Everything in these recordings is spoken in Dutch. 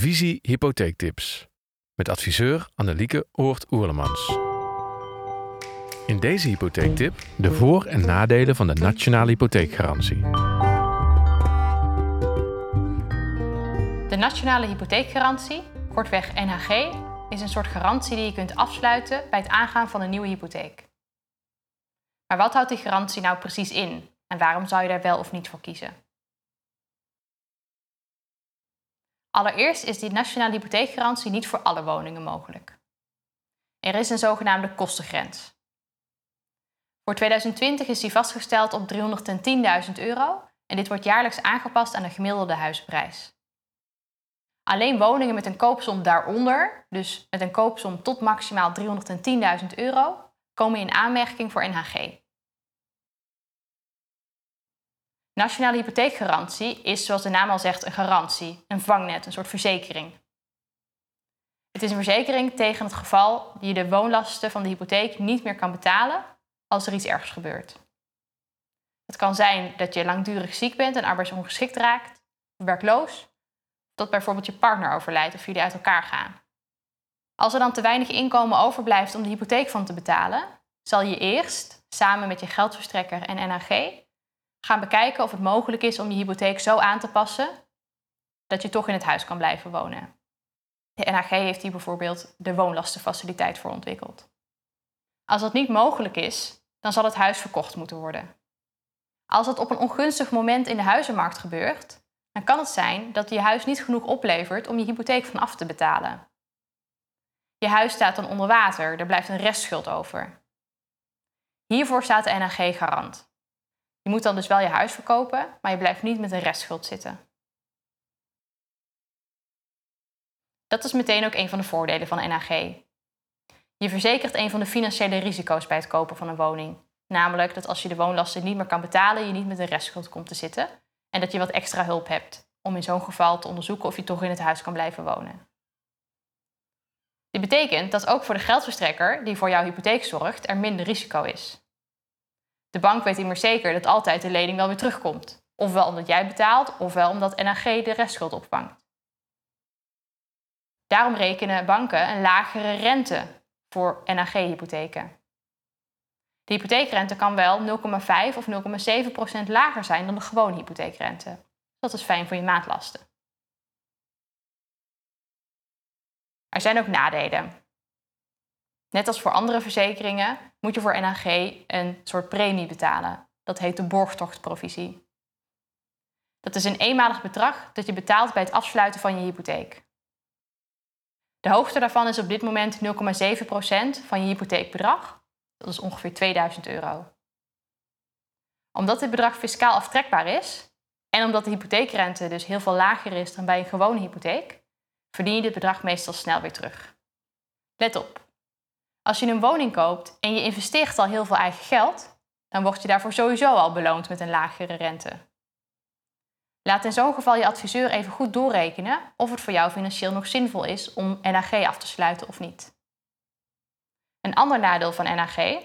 Visie Hypotheektips met adviseur Annelieke Oort-Oerlemans. In deze hypotheektip de voor- en nadelen van de nationale hypotheekgarantie. De Nationale Hypotheekgarantie, kortweg NHG, is een soort garantie die je kunt afsluiten bij het aangaan van een nieuwe hypotheek. Maar wat houdt die garantie nou precies in en waarom zou je daar wel of niet voor kiezen? Allereerst is die nationale hypotheekgarantie niet voor alle woningen mogelijk. Er is een zogenaamde kostengrens. Voor 2020 is die vastgesteld op 310.000 euro en dit wordt jaarlijks aangepast aan de gemiddelde huizenprijs. Alleen woningen met een koopsom daaronder, dus met een koopsom tot maximaal 310.000 euro, komen in aanmerking voor NHG. Nationale hypotheekgarantie is, zoals de naam al zegt, een garantie, een vangnet, een soort verzekering. Het is een verzekering tegen het geval je de woonlasten van de hypotheek niet meer kan betalen als er iets ergs gebeurt. Het kan zijn dat je langdurig ziek bent en arbeidsongeschikt raakt, werkloos, dat bijvoorbeeld je partner overlijdt of jullie uit elkaar gaan. Als er dan te weinig inkomen overblijft om de hypotheek van te betalen, zal je eerst, samen met je geldverstrekker en NHG, gaan bekijken of het mogelijk is om je hypotheek zo aan te passen dat je toch in het huis kan blijven wonen. De NHG heeft hier bijvoorbeeld de woonlastenfaciliteit voor ontwikkeld. Als dat niet mogelijk is, dan zal het huis verkocht moeten worden. Als dat op een ongunstig moment in de huizenmarkt gebeurt, dan kan het zijn dat je huis niet genoeg oplevert om je hypotheek van af te betalen. Je huis staat dan onder water, er blijft een restschuld over. Hiervoor staat de NHG garant. Je moet dan dus wel je huis verkopen, maar je blijft niet met een restschuld zitten. Dat is meteen ook een van de voordelen van NHG. Je verzekert een van de financiële risico's bij het kopen van een woning. Namelijk dat als je de woonlasten niet meer kan betalen, je niet met een restschuld komt te zitten en dat je wat extra hulp hebt om in zo'n geval te onderzoeken of je toch in het huis kan blijven wonen. Dit betekent dat ook voor de geldverstrekker die voor jouw hypotheek zorgt er minder risico is. De bank weet immers zeker dat altijd de lening wel weer terugkomt. Ofwel omdat jij betaalt, ofwel omdat NHG de restschuld opvangt. Daarom rekenen banken een lagere rente voor NHG-hypotheken. De hypotheekrente kan wel 0,5 of 0,7 procent lager zijn dan de gewone hypotheekrente. Dat is fijn voor je maandlasten. Er zijn ook nadelen. Net als voor andere verzekeringen moet je voor NHG een soort premie betalen. Dat heet de borgtochtprovisie. Dat is een eenmalig bedrag dat je betaalt bij het afsluiten van je hypotheek. De hoogte daarvan is op dit moment 0,7% van je hypotheekbedrag. Dat is ongeveer 2000 euro. Omdat dit bedrag fiscaal aftrekbaar is en omdat de hypotheekrente dus heel veel lager is dan bij een gewone hypotheek, verdien je dit bedrag meestal snel weer terug. Let op, als je een woning koopt en je investeert al heel veel eigen geld, dan word je daarvoor sowieso al beloond met een lagere rente. Laat in zo'n geval je adviseur even goed doorrekenen of het voor jou financieel nog zinvol is om NHG af te sluiten of niet. Een ander nadeel van NHG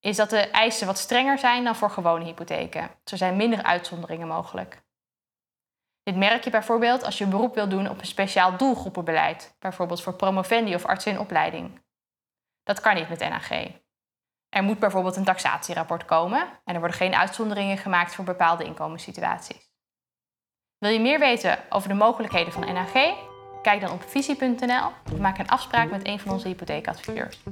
is dat de eisen wat strenger zijn dan voor gewone hypotheken. Er zijn minder uitzonderingen mogelijk. Dit merk je bijvoorbeeld als je beroep wilt doen op een speciaal doelgroepenbeleid, bijvoorbeeld voor promovendi of artsen in opleiding. Dat kan niet met NHG. Er moet bijvoorbeeld een taxatierapport komen en er worden geen uitzonderingen gemaakt voor bepaalde inkomenssituaties. Wil je meer weten over de mogelijkheden van NHG? Kijk dan op visie.nl of maak een afspraak met een van onze hypotheekadviseurs.